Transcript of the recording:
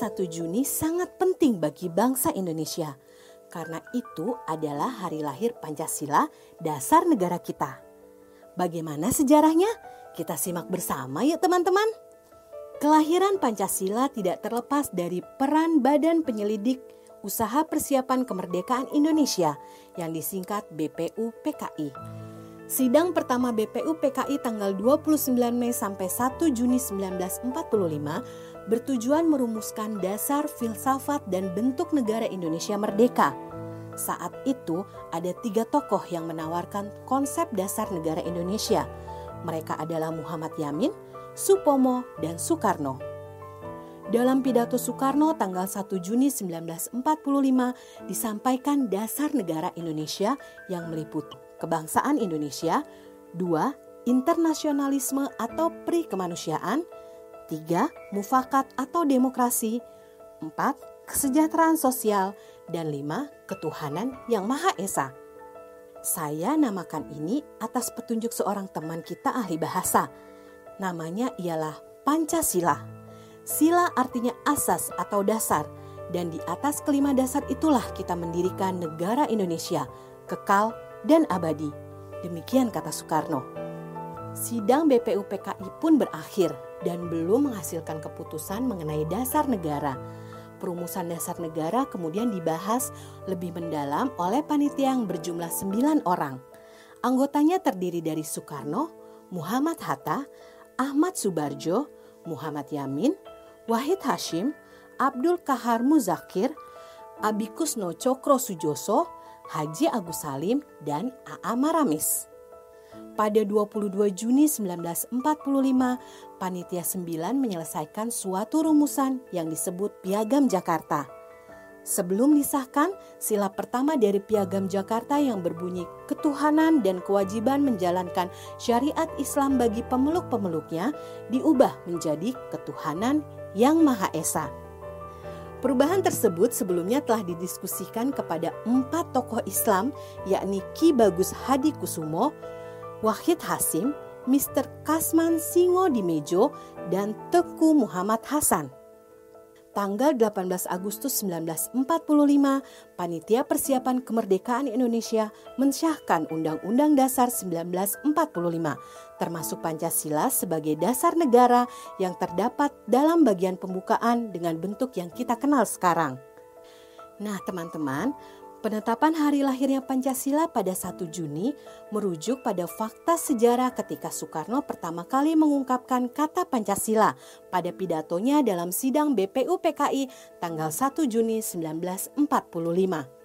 1 Juni sangat penting bagi bangsa Indonesia karena itu adalah hari lahir Pancasila, dasar negara kita. Bagaimana sejarahnya? Kita simak bersama yuk teman-teman. Kelahiran Pancasila tidak terlepas dari peran Badan Penyelidik Usaha Persiapan Kemerdekaan Indonesia yang disingkat BPU PKI. Sidang pertama BPU PKI tanggal 29 Mei sampai 1 Juni 1945 bertujuan merumuskan dasar filsafat dan bentuk negara Indonesia merdeka. Saat itu ada tiga tokoh yang menawarkan konsep dasar negara Indonesia. Mereka adalah Muhammad Yamin, Supomo, dan Soekarno. Dalam pidato Soekarno tanggal 1 Juni 1945 disampaikan dasar negara Indonesia yang meliputi kebangsaan Indonesia, dua, internasionalisme atau pri kemanusiaan, tiga, mufakat atau demokrasi, empat, kesejahteraan sosial, dan lima, ketuhanan yang Maha Esa. Saya namakan ini atas petunjuk seorang teman kita ahli bahasa. Namanya ialah Pancasila. Sila artinya asas atau dasar, dan di atas kelima dasar itulah kita mendirikan negara Indonesia, kekal dan abadi. Demikian kata Soekarno. Sidang BPU PKI pun berakhir dan belum menghasilkan keputusan mengenai dasar negara. Perumusan dasar negara kemudian dibahas lebih mendalam oleh panitia yang berjumlah 9 orang. Anggotanya terdiri dari Soekarno, Muhammad Hatta, Ahmad Subarjo, Muhammad Yamin, Wahid Hashim, Abdul Kahar Muzakir, Abikusno Cokro Sujoso, Haji Agus Salim, dan A.A. Maramis. Pada 22 Juni 1945, Panitia 9 menyelesaikan suatu rumusan yang disebut Piagam Jakarta. Sebelum disahkan, sila pertama dari Piagam Jakarta yang berbunyi ketuhanan dan kewajiban menjalankan syariat Islam bagi pemeluk-pemeluknya diubah menjadi ketuhanan yang Maha Esa. Perubahan tersebut sebelumnya telah didiskusikan kepada empat tokoh Islam yakni Ki Bagus Hadi Kusumo, Wahid Hasim, Mr. Kasman Singo Dimejo, dan Teku Muhammad Hasan tanggal 18 Agustus 1945, Panitia Persiapan Kemerdekaan Indonesia mensyahkan Undang-Undang Dasar 1945, termasuk Pancasila sebagai dasar negara yang terdapat dalam bagian pembukaan dengan bentuk yang kita kenal sekarang. Nah, teman-teman, Penetapan hari lahirnya Pancasila pada 1 Juni merujuk pada fakta sejarah ketika Soekarno pertama kali mengungkapkan kata Pancasila pada pidatonya dalam sidang BPU PKI tanggal 1 Juni 1945.